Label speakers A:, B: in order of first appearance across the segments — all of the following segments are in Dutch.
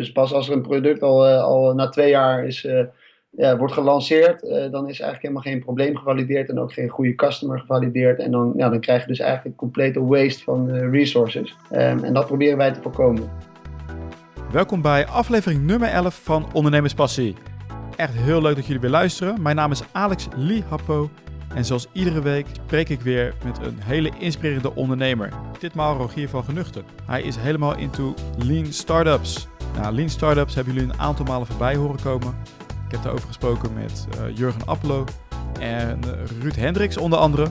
A: Dus pas als er een product al, al na twee jaar is, ja, wordt gelanceerd, dan is eigenlijk helemaal geen probleem gevalideerd en ook geen goede customer gevalideerd. En dan, ja, dan krijg je dus eigenlijk complete waste van resources. Um, en dat proberen wij te voorkomen.
B: Welkom bij aflevering nummer 11 van Ondernemerspassie. Echt heel leuk dat jullie weer luisteren. Mijn naam is Alex Lee Happo en zoals iedere week spreek ik weer met een hele inspirerende ondernemer. Ditmaal Rogier van Genuchten. Hij is helemaal into lean startups. Nou, lean startups hebben jullie een aantal malen voorbij horen komen. Ik heb daarover gesproken met uh, Jurgen Appelo en Ruud Hendricks onder andere.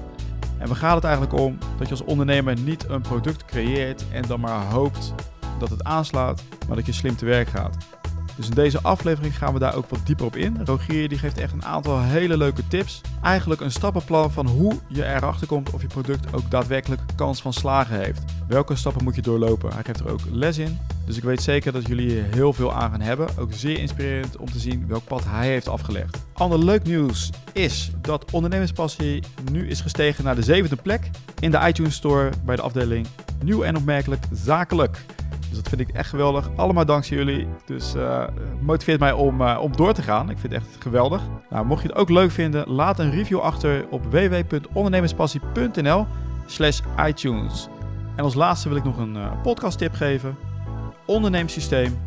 B: En we gaan het eigenlijk om dat je als ondernemer niet een product creëert en dan maar hoopt dat het aanslaat, maar dat je slim te werk gaat. Dus in deze aflevering gaan we daar ook wat dieper op in. Rogier die geeft echt een aantal hele leuke tips. Eigenlijk een stappenplan van hoe je erachter komt of je product ook daadwerkelijk kans van slagen heeft. Welke stappen moet je doorlopen? Hij geeft er ook les in. Dus ik weet zeker dat jullie hier heel veel aan gaan hebben. Ook zeer inspirerend om te zien welk pad hij heeft afgelegd. Ander leuk nieuws is dat ondernemerspassie nu is gestegen naar de zevende plek in de iTunes Store bij de afdeling Nieuw en opmerkelijk zakelijk. Dus dat vind ik echt geweldig. Allemaal dankzij jullie. Dus uh, motiveert mij om, uh, om door te gaan. Ik vind het echt geweldig. Nou, mocht je het ook leuk vinden, laat een review achter op www.ondernemerspassie.nl slash iTunes. En als laatste wil ik nog een uh, podcast tip geven. Onderneemsysteem.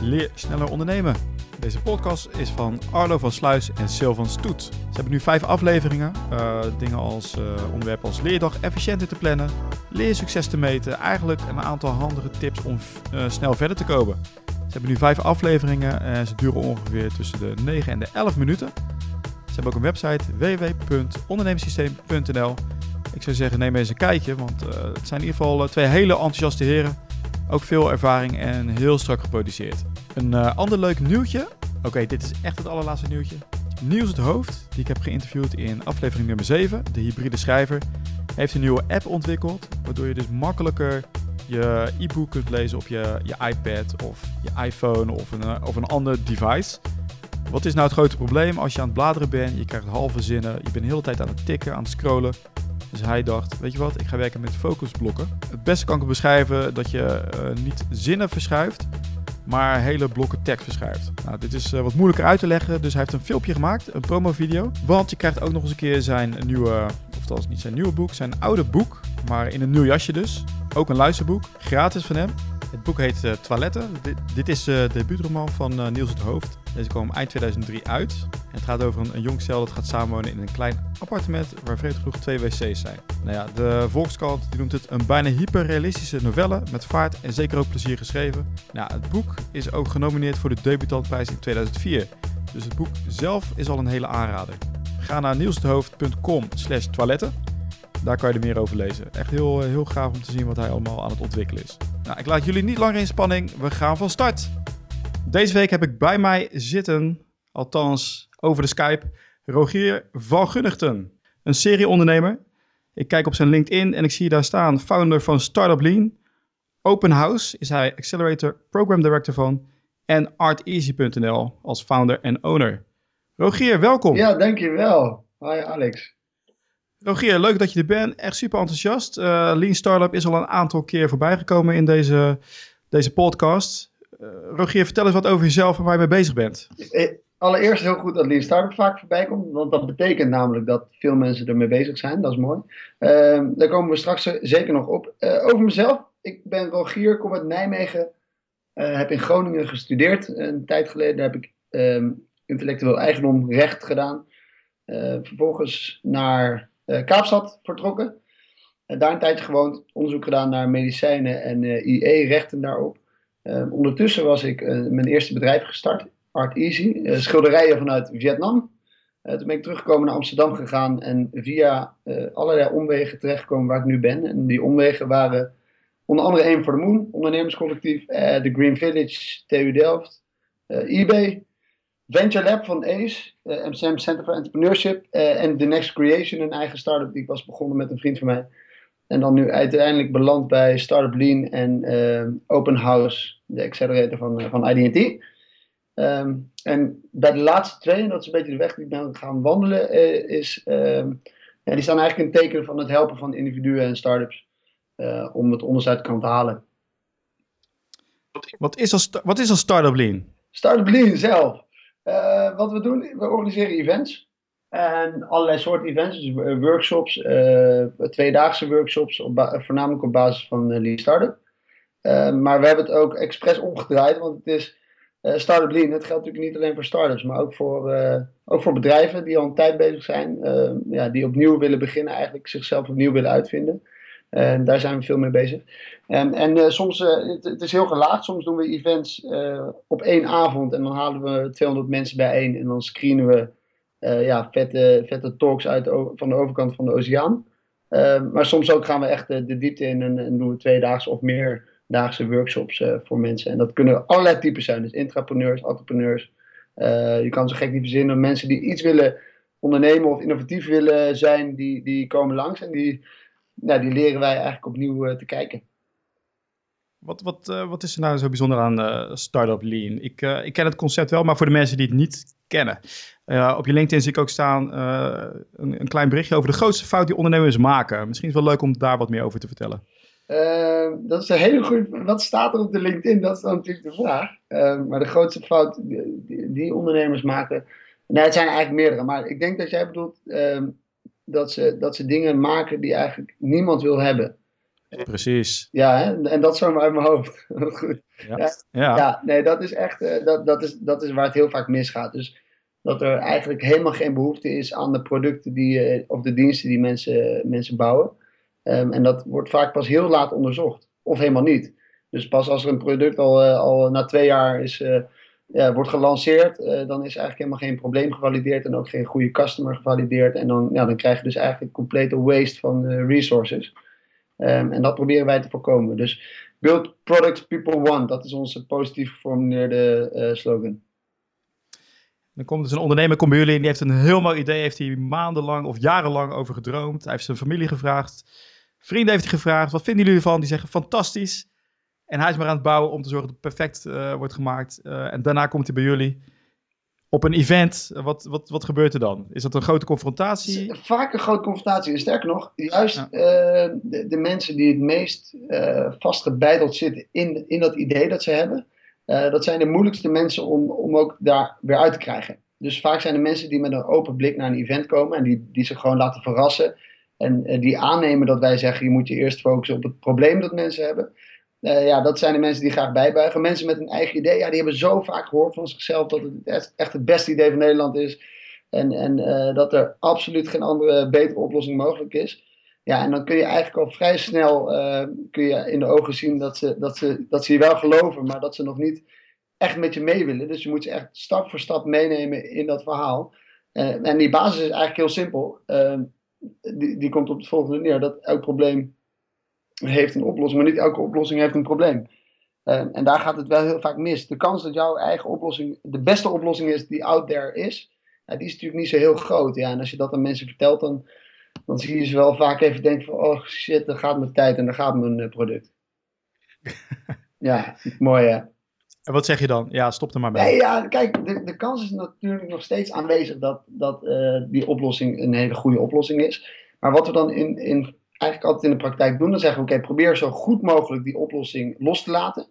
B: Leer sneller ondernemen. Deze podcast is van Arlo van Sluis en Sil van Stoet. Ze hebben nu vijf afleveringen. Uh, dingen als uh, onderwerpen als leerdag efficiënter te plannen, leersucces te meten. Eigenlijk een aantal handige tips om uh, snel verder te komen. Ze hebben nu vijf afleveringen en ze duren ongeveer tussen de 9 en de 11 minuten. Ze hebben ook een website www.ondernemerssysteem.nl. Ik zou zeggen, neem eens een kijkje, want het zijn in ieder geval twee hele enthousiaste heren. Ook veel ervaring en heel strak geproduceerd. Een uh, ander leuk nieuwtje. Oké, dit is echt het allerlaatste nieuwtje. Niels het Hoofd, die ik heb geïnterviewd in aflevering nummer 7, de hybride schrijver, heeft een nieuwe app ontwikkeld, waardoor je dus makkelijker je e-book kunt lezen op je, je iPad of je iPhone of een, eh, of een ander device. Wat is nou het grote probleem als je aan het bladeren bent, je krijgt halve zinnen, je bent de hele tijd aan het tikken, aan het scrollen. Dus hij dacht, weet je wat, ik ga werken met focusblokken. Het beste kan ik beschrijven dat je uh, niet zinnen verschuift, maar hele blokken tekst verschuift. Nou, dit is uh, wat moeilijker uit te leggen, dus hij heeft een filmpje gemaakt, een promo-video. Want je krijgt ook nog eens een keer zijn nieuwe, of althans niet zijn nieuwe boek, zijn oude boek, maar in een nieuw jasje dus. Ook een luisterboek, gratis van hem. Het boek heet uh, Toiletten. Dit, is uh, de debuutroman van uh, Niels het Hoofd. Deze kwam eind 2003 uit. Het gaat over een, een jong stel dat gaat samenwonen in een klein appartement waar vreemd genoeg twee wc's zijn. Nou ja, de Volkskrant die noemt het een bijna hyperrealistische novelle met vaart en zeker ook plezier geschreven. Nou, het boek is ook genomineerd voor de debutantprijs in 2004. Dus het boek zelf is al een hele aanrader. Ga naar nielsdehoofd.com slash toiletten. Daar kan je er meer over lezen. Echt heel, heel gaaf om te zien wat hij allemaal aan het ontwikkelen is. Nou, ik laat jullie niet langer in spanning. We gaan van start. Deze week heb ik bij mij zitten, althans over de Skype, Rogier van Gunnigten. Een serieondernemer. Ik kijk op zijn LinkedIn en ik zie daar staan founder van Startup Lean. Open House is hij Accelerator Program Director van. En arteasy.nl als founder en owner. Rogier, welkom.
A: Ja, dankjewel. Hi Alex.
B: Rogier, leuk dat je er bent. Echt super enthousiast. Uh, Lean Startup is al een aantal keer voorbijgekomen in deze, deze podcast. Uh, Rogier, vertel eens wat over jezelf en waar je mee bezig bent.
A: Eh, allereerst heel goed dat Lean Startup vaak voorbij komt, want dat betekent namelijk dat veel mensen ermee bezig zijn. Dat is mooi. Uh, daar komen we straks zeker nog op. over mezelf, ik ben Rogier, kom uit Nijmegen. heb in Groningen gestudeerd. Een tijd geleden heb ik ehm, intellectueel eigendom recht gedaan. vervolgens naar Kaapstad vertrokken. Uh, daar een tijdje gewoond, onderzoek gedaan naar medicijnen en eh, IE-rechten daarop. ondertussen was ik mijn eerste bedrijf gestart, Art Easy, schilderijen vanuit Vietnam. toen ben ik teruggekomen naar Amsterdam gegaan en via allerlei omwegen terechtgekomen waar ik nu ben. En die omwegen waren onder andere één voor de Moon, ondernemerscollectief, de Green Village, TU Delft, eBay, Venture Lab van ACE, uh, eh, MCM Center for Entrepreneurship. Uh, en The Next Creation, een eigen start-up die ik was begonnen met een vriend van mij. En dan nu uiteindelijk beland bij Startup Lean en uh, Open House, de accelerator van, van IDT. Um, ehm, en bij de laatste twee, en dat is een beetje de weg die ik ben gaan wandelen, is, um, ja, die staan eigenlijk in teken van het helpen van individuen en startups om het kant te halen.
B: Wat is als, wat is als Startup Lean?
A: Startup Lean zelf. Uh, wat we doen, we organiseren events. En allerlei soorten events, dus workshops, uh, tweedaagse workshops, op voornamelijk op basis van Lean Startup. maar we hebben het ook expres omgedraaid, want het is Startup Lean. Het geldt natuurlijk niet alleen voor startups, maar ook voor, ook voor bedrijven die al een tijd bezig zijn, ja, die opnieuw willen beginnen, eigenlijk zichzelf opnieuw willen uitvinden. Daar zijn we veel mee bezig. En, en uh, soms, uh, het, is heel gelaagd. Soms doen we events uh, op één avond en dan halen we 200 mensen bijeen. En dan screenen we ja, vette, vette talks uit van de overkant van de oceaan. maar soms ook gaan we echt de, diepte in en, en, doen we tweedaagse of meerdaagse workshops voor mensen. En dat kunnen allerlei typen zijn. Dus intrapreneurs, entrepreneurs. je kan zo gek niet verzinnen. Mensen die iets willen ondernemen of innovatief willen zijn, die, die komen langs. En die nou, die leren wij eigenlijk opnieuw eh, te kijken.
B: Wat, wat, uh, wat is er nou zo bijzonder aan uh, Startup Lean? Ik, ik ken het concept wel, maar voor de mensen die het niet kennen. op je LinkedIn zie ik ook staan een, een, klein berichtje over de grootste fout die ondernemers maken. Misschien is het wel leuk om daar wat meer over te vertellen.
A: dat is een hele goede. Wat staat er op de LinkedIn? Dat is dan natuurlijk de vraag. maar de grootste fout die, die, ondernemers maken. Nee, het zijn eigenlijk meerdere. Maar ik denk dat jij bedoelt dat ze, dat ze dingen maken die eigenlijk niemand wil hebben.
B: Precies.
A: Ja, hè? en dat zo maar uit mijn hoofd. Goed.
B: Ja. Ja.
A: ja. nee, dat is echt uh, dat, dat, is, dat is waar het heel vaak misgaat. Dus dat er eigenlijk helemaal geen behoefte is aan de producten die, uh, of de diensten die mensen, mensen bouwen. Um, en dat wordt vaak pas heel laat onderzocht. Of helemaal niet. Dus pas als er een product al, uh, al na twee jaar is ja, wordt gelanceerd, uh, dan is eigenlijk helemaal geen probleem gevalideerd en ook geen goede customer gevalideerd. En dan, ja, dan krijg je dus eigenlijk complete waste van resources. Um, en dat proberen wij te voorkomen. Dus build products people want, dat is onze positief geformuleerde uh, slogan.
B: Dan komt dus een ondernemer komt bij jullie en die heeft een heel mooi idee, heeft hij maandenlang of jarenlang over gedroomd. Hij heeft zijn familie gevraagd, vrienden heeft hij gevraagd, wat vinden jullie ervan? Die zeggen fantastisch. En hij is maar aan het bouwen om te zorgen dat het perfect uh, wordt gemaakt. Uh, en daarna komt hij bij jullie op een event. Wat, wat, wat gebeurt er dan? Is dat een grote confrontatie?
A: Vaak een grote confrontatie. Sterker nog, juist ja. uh, de, de, mensen die het meest vastgebeideld zitten in, in dat idee dat ze hebben, dat zijn de moeilijkste mensen om, om ook daar weer uit te krijgen. Dus vaak zijn de mensen die met een open blik naar een event komen en die, die zich gewoon laten verrassen. En die aannemen dat wij zeggen, je moet je eerst focussen op het probleem dat mensen hebben. Uh, ja, dat zijn de mensen die graag bijbuigen. Mensen met een eigen idee, ja, die hebben zo vaak gehoord van zichzelf dat het echt het beste idee van Nederland is. En, en uh, dat er absoluut geen andere betere oplossing mogelijk is. Ja, en dan kun je eigenlijk al vrij snel uh, kun je in de ogen zien dat ze, dat, ze, dat ze je wel geloven, maar dat ze nog niet echt met je mee willen. Dus je moet ze echt stap voor stap meenemen in dat verhaal. en die basis is eigenlijk heel simpel. die, die komt op het volgende neer: dat elk probleem heeft een oplossing, maar niet elke oplossing heeft een probleem. Uh, en daar gaat het wel heel vaak mis. De kans dat jouw eigen oplossing de beste oplossing is die out there is, ja, die is natuurlijk niet zo heel groot. Ja, en als je dat aan mensen vertelt, dan, dan zie je ze wel vaak even denken van, oh shit, daar gaat mijn tijd en daar gaat mijn uh, product. ja, mooi hè.
B: En wat zeg je dan? Ja, stop er maar mee.
A: Nee, ja, kijk, de, de kans is natuurlijk nog steeds aanwezig dat, dat uh, die oplossing een hele goede oplossing is. Maar wat we dan in, in eigenlijk altijd in de praktijk doen. Dan zeggen we, oké, probeer zo goed mogelijk die oplossing los te laten.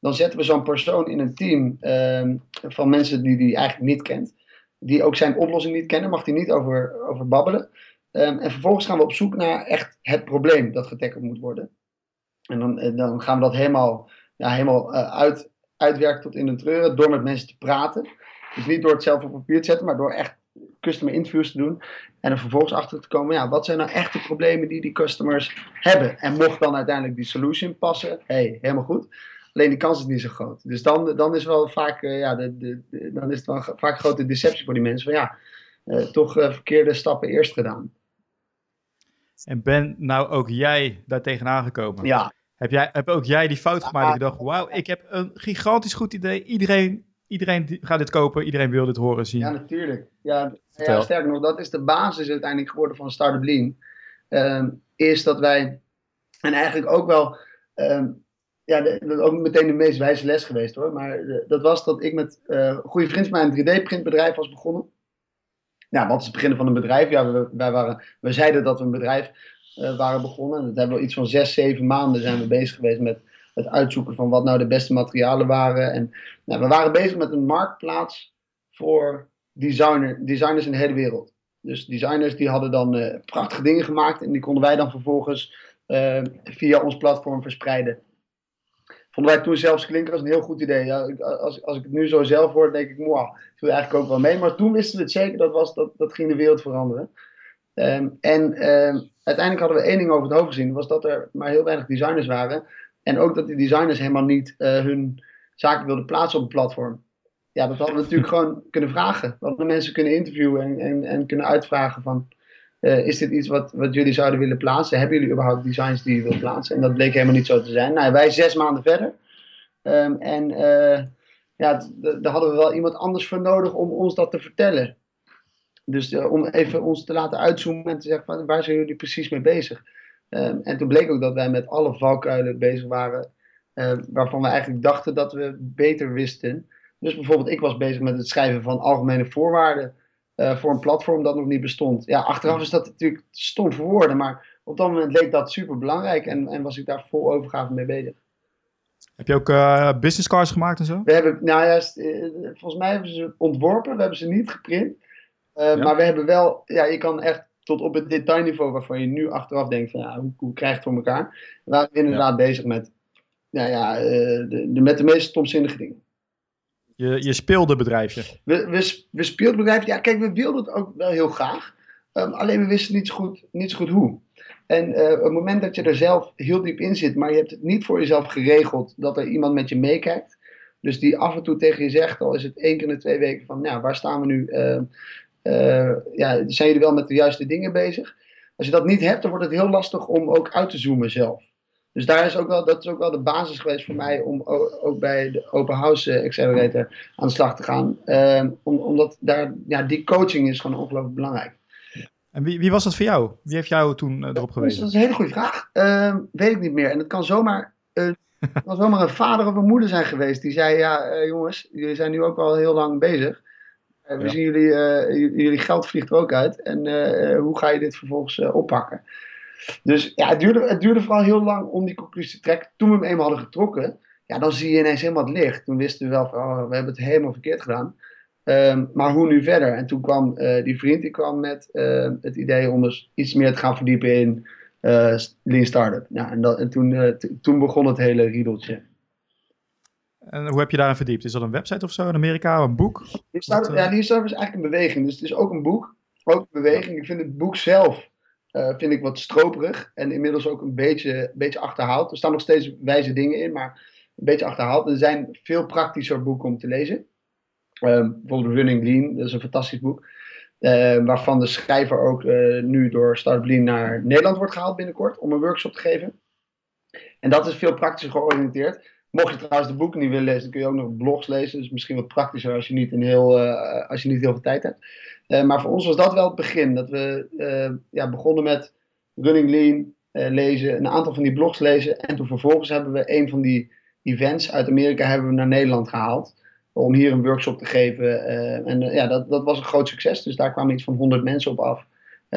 A: Dan zetten we zo'n persoon in een team uh, van mensen die die eigenlijk niet kent. Die ook zijn oplossing niet kennen, mag hij niet over, over babbelen. Um, en vervolgens gaan we op zoek naar echt het probleem dat getackeld moet worden. En dan, eh, dan gaan we dat helemaal, ja, helemaal uh, uit, uitwerken tot in de treuren door met mensen te praten. Dus niet door het zelf op papier te zetten, maar door echt customer interviews te doen. En er vervolgens achter te komen, ja, wat zijn nou echt de problemen die die customers hebben? En mocht dan uiteindelijk die solution passen, hey, helemaal goed. Alleen die kans is niet zo groot. Dus dan, dan is wel vaak, uh, ja, de, de, de, dan is het wel vaak een grote deceptie voor die mensen. Van ja, uh, toch uh, verkeerde stappen eerst gedaan.
B: En ben nou ook jij daar tegenaan gekomen?
A: Ja.
B: Heb, jij, heb ook jij die fout gemaakt? Ja, ik dacht, wauw, ik heb een gigantisch goed idee. Iedereen iedereen gaat dit kopen, iedereen wil dit horen zien.
A: Ja, natuurlijk. Ja, ja sterker nog, dat is de basis uiteindelijk geworden van Startup Lean. Um, is dat wij, en eigenlijk ook wel, um, ja, de, dat is ook meteen de meest wijze les geweest hoor. Maar de, dat was dat ik met uh, een goede vriend van mij een 3D-printbedrijf was begonnen. Nou, wat is het beginnen van een bedrijf? Ja, we, wij waren, we zeiden dat we een bedrijf uh, waren begonnen. En dat hebben we iets van zes, zeven maanden zijn we bezig geweest met het uitzoeken van wat nou de beste materialen waren. En nou, we waren bezig met een marktplaats voor designer, designers in de hele wereld. Dus designers die hadden dan uh, prachtige dingen gemaakt en die konden wij dan vervolgens uh, via ons platform verspreiden. Vonden wij toen zelfs klinken als een heel goed idee. Ja, als, als ik het nu zo zelf hoor, denk ik, wow, ik wil eigenlijk ook wel mee. Maar toen wisten we het zeker, dat, was, dat, dat ging de wereld veranderen. Um, en um, uiteindelijk hadden we één ding over het hoofd gezien, was dat er maar heel weinig designers waren. En ook dat die designers helemaal niet uh, hun zaken wilden plaatsen op het platform. Ja, dat hadden we natuurlijk gewoon kunnen vragen. We hadden mensen kunnen interviewen en, en, en kunnen uitvragen van... Uh, is dit iets wat, wat jullie zouden willen plaatsen? Hebben jullie überhaupt designs die je wilt plaatsen? En dat bleek helemaal niet zo te zijn. Nou, wij zes maanden verder. Um, en uh, ja, daar hadden we wel iemand anders voor nodig om ons dat te vertellen. Dus uh, om even ons te laten uitzoomen en te zeggen, van, waar zijn jullie precies mee bezig? Um, en toen bleek ook dat wij met alle valkuilen bezig waren, uh, waarvan we eigenlijk dachten dat we beter wisten. Dus bijvoorbeeld, ik was bezig met het schrijven van algemene voorwaarden uh, voor een platform dat nog niet bestond. Ja, achteraf is dat natuurlijk stom voor woorden, maar op dat moment leek dat super belangrijk en, en was ik daar vol overgave mee bezig.
B: Heb je ook uh, business cards gemaakt en zo?
A: We hebben, nou ja, volgens mij hebben ze ontworpen, we hebben ze niet geprint. Uh, ja. Maar we hebben wel, ja, je kan echt tot op het detailniveau waarvan je nu achteraf denkt van ja, hoe, hoe krijg je het voor elkaar? We waren inderdaad ja. bezig met, nou ja, uh, de, de, met de meest stomzinnige dingen.
B: Je, je speelde bedrijfje.
A: We, we, we speelden bedrijfje. Ja, kijk, we wilden het ook wel heel graag. Um, alleen we wisten niet zo goed, niet zo goed hoe. En uh, op het moment dat je er zelf heel diep in zit, maar je hebt het niet voor jezelf geregeld dat er iemand met je meekijkt. Dus die af en toe tegen je zegt, al is het één keer in de twee weken, van nou, waar staan we nu? Uh, uh, ja, zijn jullie wel met de juiste dingen bezig? Als je dat niet hebt, dan wordt het heel lastig om ook uit te zoomen zelf. Dus daar is ook wel, dat is ook wel de basis geweest voor mij om ook bij de Open House Accelerator aan de slag te gaan. Om, omdat daar, ja, die coaching is gewoon ongelooflijk belangrijk.
B: En wie, wie was dat voor jou? Wie heeft jou toen uh, erop gewezen?
A: Dat is een hele goede vraag. Uh, weet ik niet meer. En het kan zomaar, uh, het kan zomaar een vader of een moeder zijn geweest. Die zei, ja jongens, jullie zijn nu ook al heel lang bezig. We ja. zien jullie, jullie geld vliegt er ook uit. En hoe ga je dit vervolgens oppakken? Dus ja, het duurde, het duurde vooral heel lang om die conclusie te trekken. Toen we hem eenmaal hadden getrokken, ja, dan zie je ineens helemaal het licht. Toen wisten we wel van, oh, we hebben het helemaal verkeerd gedaan. Um, maar hoe nu verder? En toen kwam uh, die vriend die kwam met uh, het idee om dus iets meer te gaan verdiepen in uh, Lean Startup. Ja, en, dat, en toen, toen begon het hele riedeltje.
B: En hoe heb je daarin verdiept? Is dat een website of zo in Amerika? Een boek?
A: Ja, Lean Startup is eigenlijk een beweging. Dus het is ook een boek. Ook een beweging. Ik vind het boek zelf vind ik wat stroperig. En inmiddels ook een beetje, beetje achterhaald. Er staan nog steeds wijze dingen in, maar een beetje achterhaald. Er zijn veel praktischer boeken om te lezen. Um, bijvoorbeeld Running Lean, dat is een fantastisch boek. Uh, waarvan de schrijver ook uh, nu door Startup Lean naar Nederland wordt gehaald binnenkort om een workshop te geven. En dat is veel praktischer georiënteerd. Mocht je trouwens de boeken niet willen lezen, dan kun je ook nog blogs lezen. Dus misschien wat praktischer als je niet, een heel, uh, als je niet heel veel tijd hebt. maar voor ons was dat wel het begin. Dat we ja, begonnen met Running Lean lezen, een aantal van die blogs lezen. En toen vervolgens hebben we een van die events uit Amerika hebben we naar Nederland gehaald om hier een workshop te geven. En ja, dat, dat was een groot succes. Dus daar kwamen iets van 100 mensen op af.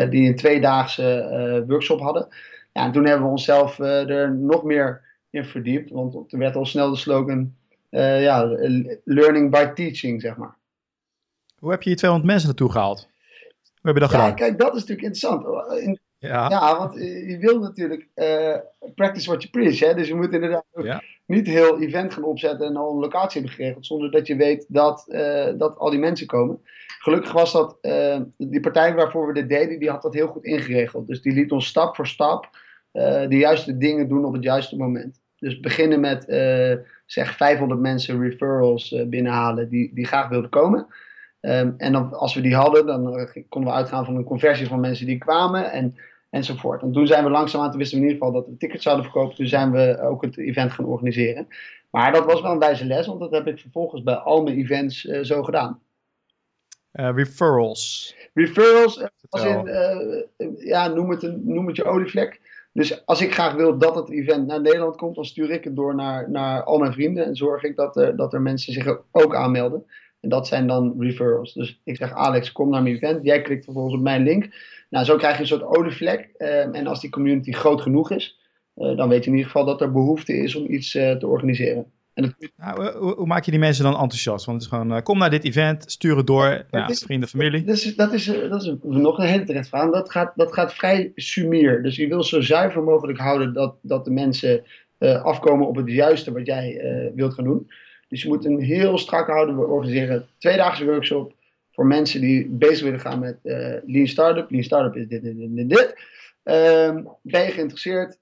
A: Die een tweedaagse workshop hadden. Ja, en toen hebben we onszelf er nog meer in verdiept. Want er werd al snel de slogan ja, learning by teaching, zeg maar.
B: Hoe heb je die 200 mensen naartoe gehaald? Hoe heb je dat
A: ja,
B: gedaan?
A: kijk, dat is natuurlijk interessant. In, ja. ja, want je wil natuurlijk practice what you preach. Hè? Dus je moet inderdaad ja niet heel event gaan opzetten en al een locatie hebben geregeld, zonder dat je weet dat, uh, dat al die mensen komen. Gelukkig was dat, uh, die partij waarvoor we dit deden, die had dat heel goed ingeregeld. Dus die liet ons stap voor stap de juiste dingen doen op het juiste moment. Dus beginnen met zeg 500 mensen referrals binnenhalen die, die graag wilden komen. Um, en dan, als we die hadden, dan konden we uitgaan van een conversie van mensen die kwamen. En enzovoort. En toen zijn we langzaamaan, toen wisten we in ieder geval dat we tickets zouden verkopen. Toen zijn we ook het event gaan organiseren. Maar dat was wel een wijze les, want dat heb ik vervolgens bij al mijn events uh, zo gedaan.
B: Uh, referrals.
A: Referrals, als in, ja, noem het, een, noem het je olievlek. Dus als ik graag wil dat het event naar Nederland komt, dan stuur ik het door naar, naar al mijn vrienden en zorg ik dat er, dat er mensen zich ook aanmelden. En dat zijn dan referrals. Dus ik zeg Alex, kom naar mijn event. Jij klikt vervolgens op mijn link. Nou, zo krijg je een soort olievlek. Um, en als die community groot genoeg is, dan weet je in ieder geval dat er behoefte is om iets te organiseren.
B: En nou, hoe, hoe, maak je die mensen dan enthousiast? Want het is gewoon, kom naar dit event, stuur het door naar is, vrienden, familie.
A: Dat is, dat is, dat is nog een hele terecht vraag. Dat gaat, dat gaat vrij sumier. Dus je wil zo zuiver mogelijk houden dat, dat de mensen afkomen op het juiste wat jij wilt gaan doen. Dus je moet een heel strak houden. We organiseren tweedaagse workshop voor mensen die bezig willen gaan met Lean Startup. Lean Startup is dit, dit, dit, dit. Um, ben je geïnteresseerd,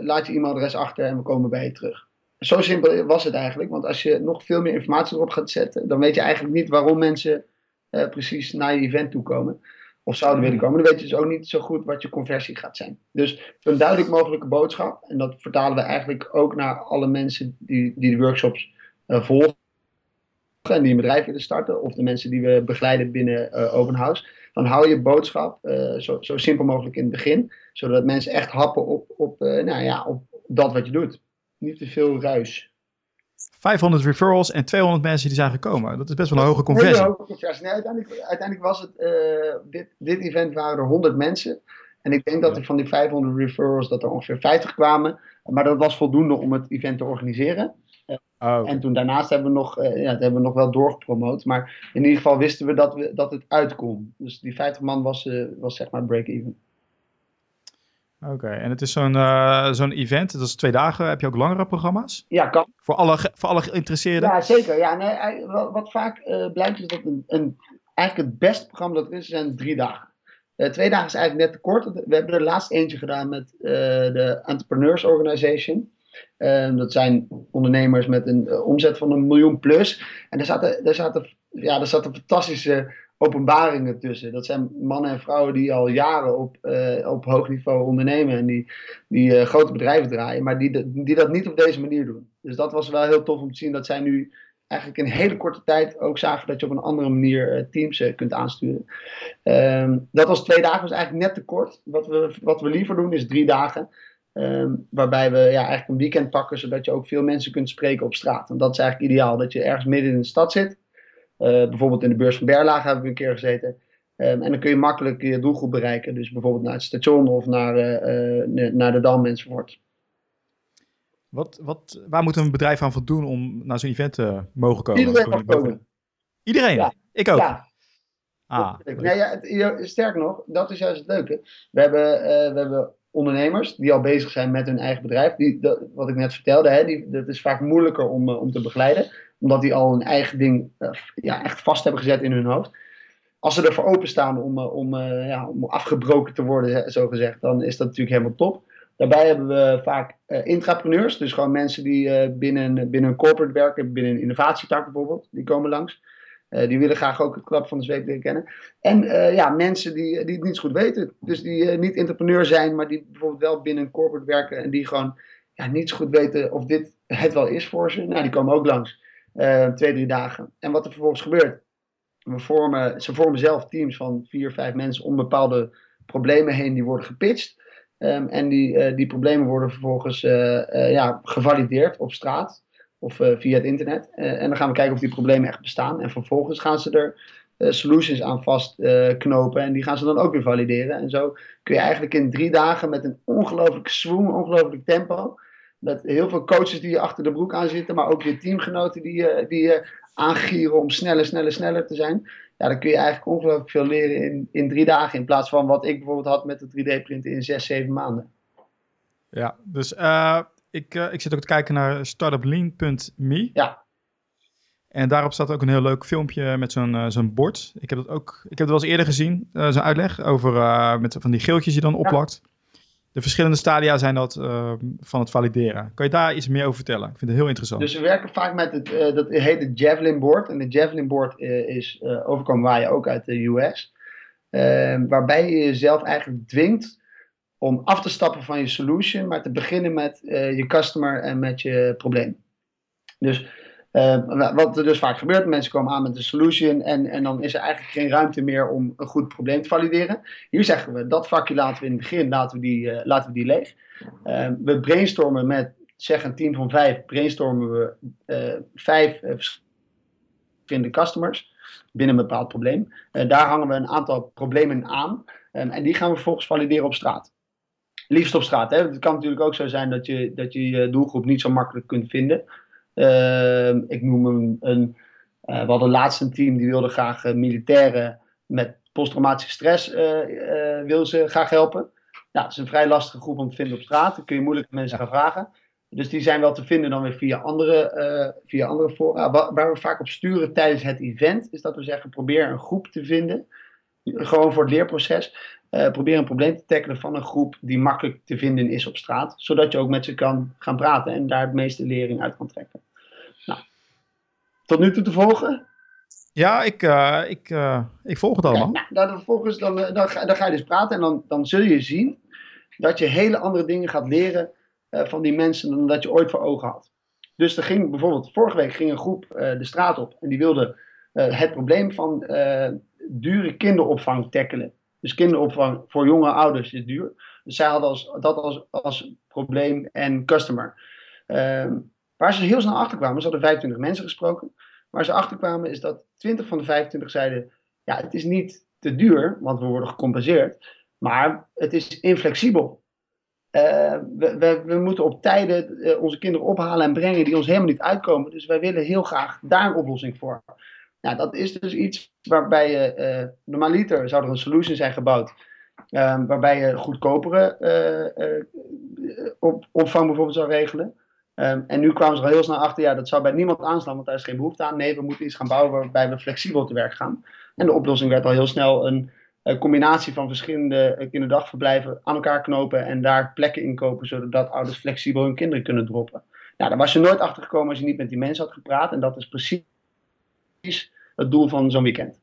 A: laat je e-mailadres achter en we komen bij je terug. Zo simpel was het eigenlijk, want als je nog veel meer informatie erop gaat zetten, dan weet je eigenlijk niet waarom mensen uh, precies naar je event toe komen. Of zouden willen komen. Dan weet je dus ook niet zo goed wat je conversie gaat zijn. Dus een duidelijk mogelijke boodschap. En dat vertalen we eigenlijk ook naar alle mensen die, die de workshops volgen en die een bedrijf willen starten, of de mensen die we begeleiden binnen uh, Open House, dan hou je boodschap zo, zo, simpel mogelijk in het begin, zodat mensen echt happen op, op, nou ja, op dat wat je doet. Niet te veel ruis.
B: 500 referrals en 200 mensen die zijn gekomen. Dat is best wel een hoge conversie.
A: Een hoge conversie. Nee, uiteindelijk, uiteindelijk was het, dit, dit event waren er 100 mensen. En ik denk dat er van die 500 referrals dat er ongeveer 50 kwamen. Maar dat was voldoende om het event te organiseren. Oh, En toen daarnaast hebben we, nog, uh, ja, hebben we nog wel doorgepromoot. Maar in ieder geval wisten we dat, we, dat het uitkomt. Dus die 50 man was, uh, was zeg maar break-even.
B: Oké, en het is zo'n uh, zo'n event, dat is twee dagen. Heb je ook langere programma's?
A: Ja, kan.
B: Voor alle, voor alle geïnteresseerden?
A: Ja, zeker. Ja, nee, wat, vaak blijkt is dat een, een, eigenlijk het beste programma dat er is, zijn drie dagen. twee dagen is eigenlijk net te kort. We hebben er laatst eentje gedaan met de Entrepreneurs Organization. Ehm, dat zijn ondernemers met een omzet van een miljoen plus. En daar zaten, daar zaten, ja, daar zaten fantastische openbaringen tussen. Dat zijn mannen en vrouwen die al jaren op, uh, op hoog niveau ondernemen en die, die uh, grote bedrijven draaien, maar die, die dat niet op deze manier doen. Dus dat was wel heel tof om te zien dat zij nu eigenlijk in hele korte tijd ook zagen dat je op een andere manier teams kunt aansturen. Um, dat was twee dagen, was eigenlijk net te kort. Wat we, wat we liever doen is drie dagen. Ehm, waarbij we ja, eigenlijk een weekend pakken, zodat je ook veel mensen kunt spreken op straat. En dat is eigenlijk ideaal, dat je ergens midden in de stad zit. Uh, bijvoorbeeld in de beurs van Berlage hebben we een keer gezeten. Um, en dan kun je makkelijk je doelgroep bereiken. Dus bijvoorbeeld naar het station of naar, uh, naar de Dam enzovoort.
B: Wat, wat, waar moet een bedrijf aan voldoen om naar zo'n event te mogen komen?
A: Iedereen mag komen.
B: Iedereen? Ja. Ik ook? Ja.
A: Ah, ja, het, sterker nog, dat is juist het leuke. We hebben, uh, we hebben ondernemers die al bezig zijn met hun eigen bedrijf. Die, dat, wat ik net vertelde, hè, die, dat is vaak moeilijker om, uh, om te begeleiden. Omdat die al een eigen ding uh, ja, echt vast hebben gezet in hun hoofd. Als ze ervoor openstaan om, uh, om, ja, om afgebroken te worden, zo gezegd, dan is dat natuurlijk helemaal top. Daarbij hebben we vaak intrapreneurs, dus gewoon mensen die binnen, binnen een corporate werken, binnen een innovatietak bijvoorbeeld, die komen langs. Die willen graag ook het klap van de zweep leren kennen. En ja, mensen die, die het niet zo goed weten. Dus die niet entrepreneur zijn, maar die bijvoorbeeld wel binnen een corporate werken. En die gewoon ja, niet zo goed weten of dit het wel is voor ze. Nou, die komen ook langs. Twee, drie dagen. En wat er vervolgens gebeurt. Ze vormen zelf teams van vier, vijf mensen om bepaalde problemen heen. Die worden gepitcht. Um, en die, die problemen worden vervolgens ja, gevalideerd op straat of via het internet. En dan gaan we kijken of die problemen echt bestaan. En vervolgens gaan ze er solutions aan vastknopen. en die gaan ze dan ook weer valideren. En zo kun je eigenlijk in drie dagen met een ongelooflijke swoon, ongelooflijk tempo. Met heel veel coaches die je achter de broek aan zitten, maar ook je teamgenoten die je, die je aangieren om sneller, sneller, sneller te zijn. Ja, dan kun je eigenlijk ongelooflijk veel leren in, in drie dagen. In plaats van wat ik bijvoorbeeld had met de 3D-printen in zes, zeven maanden.
B: Ja, dus ik, uh, ik zit ook te kijken naar startuplean.me.
A: Ja.
B: En daarop staat ook een heel leuk filmpje met zo'n uh, zo'n bord. Ik heb, dat ook, ik heb het wel eens eerder gezien, zo'n uitleg over met van die geeltjes die je dan opplakt. Ja. De verschillende stadia zijn dat van het valideren. Kan je daar iets meer over vertellen? Ik vind het heel interessant.
A: Dus we werken vaak met het, dat heet het Javelin Board. En de Javelin Board is overkomen waar je ook uit de US. waarbij je jezelf eigenlijk dwingt om af te stappen van je solution, maar te beginnen met uh, je customer en met je probleem. Dus uh, wat er dus vaak gebeurt, mensen komen aan met een solution en, en dan is er eigenlijk geen ruimte meer om een goed probleem te valideren. Hier zeggen we, dat vakje laten we in het begin, laten we die, uh, laten we die leeg. we brainstormen met, zeg een team van vijf, brainstormen we vijf verschillende customers binnen een bepaald probleem. daar hangen we een aantal problemen aan en die gaan we vervolgens valideren op straat. Liefst op straat. Hè? Het kan natuurlijk ook zo zijn dat je dat je, je doelgroep niet zo makkelijk kunt vinden. Ehm, ik noem een, een uh, we hadden laatst een team die wilde graag uh, militairen met posttraumatische stress uh, wil ze graag helpen. Nou, dat is een vrij lastige groep om te vinden op straat. Dan kun je moeilijk mensen gaan vragen. Dus die zijn wel te vinden dan weer via andere, via andere fora. Waar, waar we vaak op sturen tijdens het event, is dat we zeggen: probeer een groep te vinden. Gewoon voor het leerproces. probeer een probleem te tackelen van een groep die makkelijk te vinden is op straat. Zodat je ook met ze kan gaan praten en daar het meeste lering uit kan trekken. Nou, tot nu toe te volgen?
B: Ja, ik, uh, ik, uh, ik volg het allemaal.
A: Ja, nou, dan, vervolgens dan, dan, dan, ga, dan, ga, je dus praten en dan, dan zul je zien dat je hele andere dingen gaat leren uh, van die mensen dan dat je ooit voor ogen had. Dus er ging bijvoorbeeld, vorige week ging een groep de straat op en die wilde het probleem van dure kinderopvang tackelen. Dus kinderopvang voor jonge ouders is duur. Dus zij hadden als, dat als, als probleem en customer. Ehm, Waar ze heel snel achter kwamen, ze hadden 25 mensen gesproken. Waar ze achter kwamen is dat 20 van de 25 zeiden: Ja, het is niet te duur, want we worden gecompenseerd. Maar het is inflexibel. Uh, we, we, we, moeten op tijden uh, onze kinderen ophalen en brengen die ons helemaal niet uitkomen. Dus wij willen heel graag daar een oplossing voor. Nou, dat is dus iets waarbij je, uh, normaliter zou er een solution zijn gebouwd. waarbij je goedkopere op, opvang bijvoorbeeld zou regelen. Um, en nu kwamen ze er heel snel achter, ja, dat zou bij niemand aanslaan, want daar is geen behoefte aan. Nee, we moeten iets gaan bouwen waarbij we flexibel te werk gaan. En de oplossing werd al heel snel een, combinatie van verschillende kinderdagverblijven aan elkaar knopen en daar plekken inkopen, zodat ouders flexibel hun kinderen kunnen droppen. Nou, daar was je nooit achter gekomen als je niet met die mensen had gepraat. En dat is precies het doel van zo'n weekend.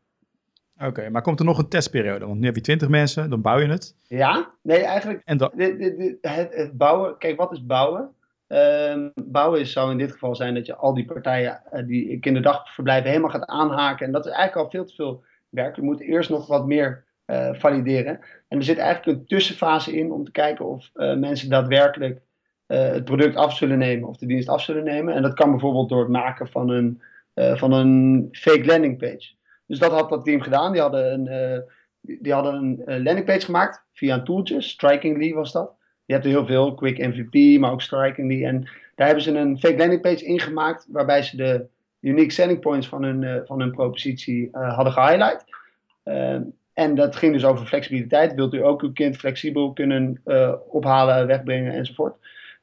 B: Oké, maar komt er nog een testperiode? Want nu heb je 20 mensen, dan bouw je het.
A: Ja, nee, eigenlijk. En dan... het, het bouwen, kijk, wat is bouwen? Uh, bouwen is, zou in dit geval zijn dat je al die partijen uh, die kinderdagverblijven helemaal gaat aanhaken. En dat is eigenlijk al veel te veel werk. We moeten eerst nog wat meer uh, valideren. En er zit eigenlijk een tussenfase in om te kijken of uh, mensen daadwerkelijk het product af zullen nemen of de dienst af zullen nemen. En dat kan bijvoorbeeld door het maken van een, van een fake landing page. Dus dat had dat team gedaan. Die hadden een, die hadden een landing page gemaakt via een tooltje. Strikingly was dat. Je hebt er heel veel, Quick MVP, maar ook Strikingly. En daar hebben ze een fake landing page ingemaakt, waarbij ze de unique selling points van hun, van hun propositie hadden gehighlight. En dat ging dus over flexibiliteit. Wilt u ook uw kind flexibel kunnen ophalen, wegbrengen enzovoort.